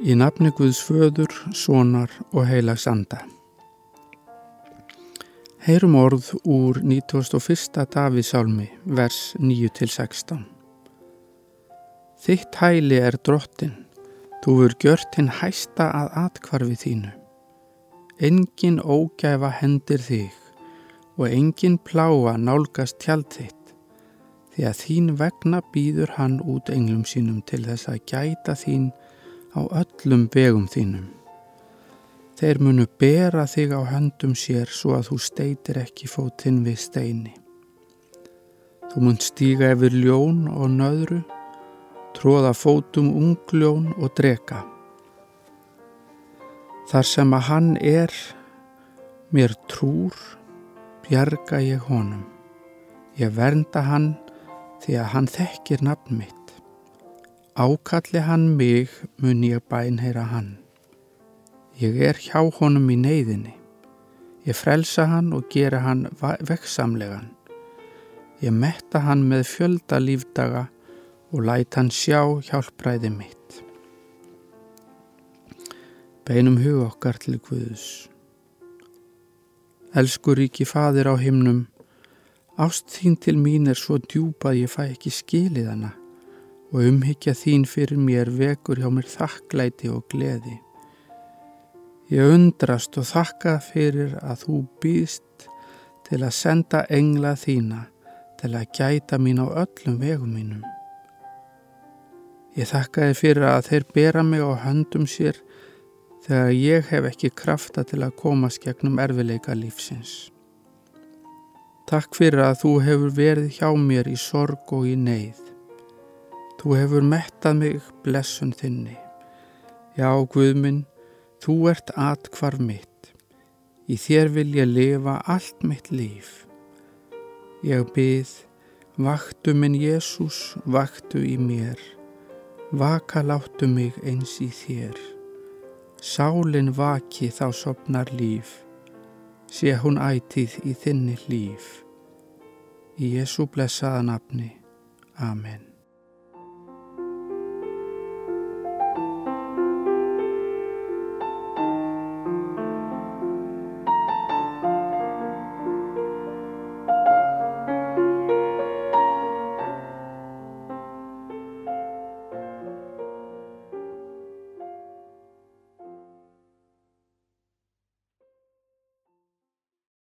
Í nafni Guðs föður, sonar og heilags anda. Heyrum orð úr 91. Davísálmi, vers 9-16. Þitt hæli er drottin, þú vur gjört hinn hæsta að atkvarfi þínu. Engin ógæfa hendir þig og engin pláa nálgast tjald þitt, því að þín vegna býður hann út englum sínum til þess að gæta þín á öllum vegum þínum. Þeir munu bera þig á höndum sér svo að þú steitir ekki fótinn við steini. Þú mun stíga yfir ljón og nöðru, tróða fótum ungljón og dreka. Þar sem að hann er, mér trúr, bjarga ég honum. Ég vernda hann því að hann þekkir nafn mitt. Ákalli hann mig mun ég bænheyra hann. Ég er hjá honum í neyðinni. Ég frelsa hann og gera hann veksamlegan. Ég metta hann með fjölda lífdaga og læt hann sjá hjálpræði mitt. Beinum hug okkar til Guðus. Elsku ríki fadir á himnum, ást þín til mín er svo djúpað ég fæ ekki skilið hana og umhyggja þín fyrir mér vekur hjá mér þakklæti og gleði. Ég undrast og þakka fyrir að þú býst til að senda engla þína til að gæta mín á öllum vegum mínum. Ég þakka þið fyrir að þeir bera mig á höndum sér þegar ég hef ekki krafta til að komast gegnum erfileika lífsins. Takk fyrir að þú hefur verið hjá mér í sorg og í neyð. Þú hefur mettað mig blessun þinni. Já, Guðminn, þú ert atkvarf mitt. Í þér vil ég lifa allt mitt líf. Ég byð, vaktu minn Jésús, vaktu í mér. Vaka láttu mig eins í þér. Sálinn vaki þá sopnar líf. Sé hún ætið í þinni líf. Í Jésú blessaða nafni. Amen.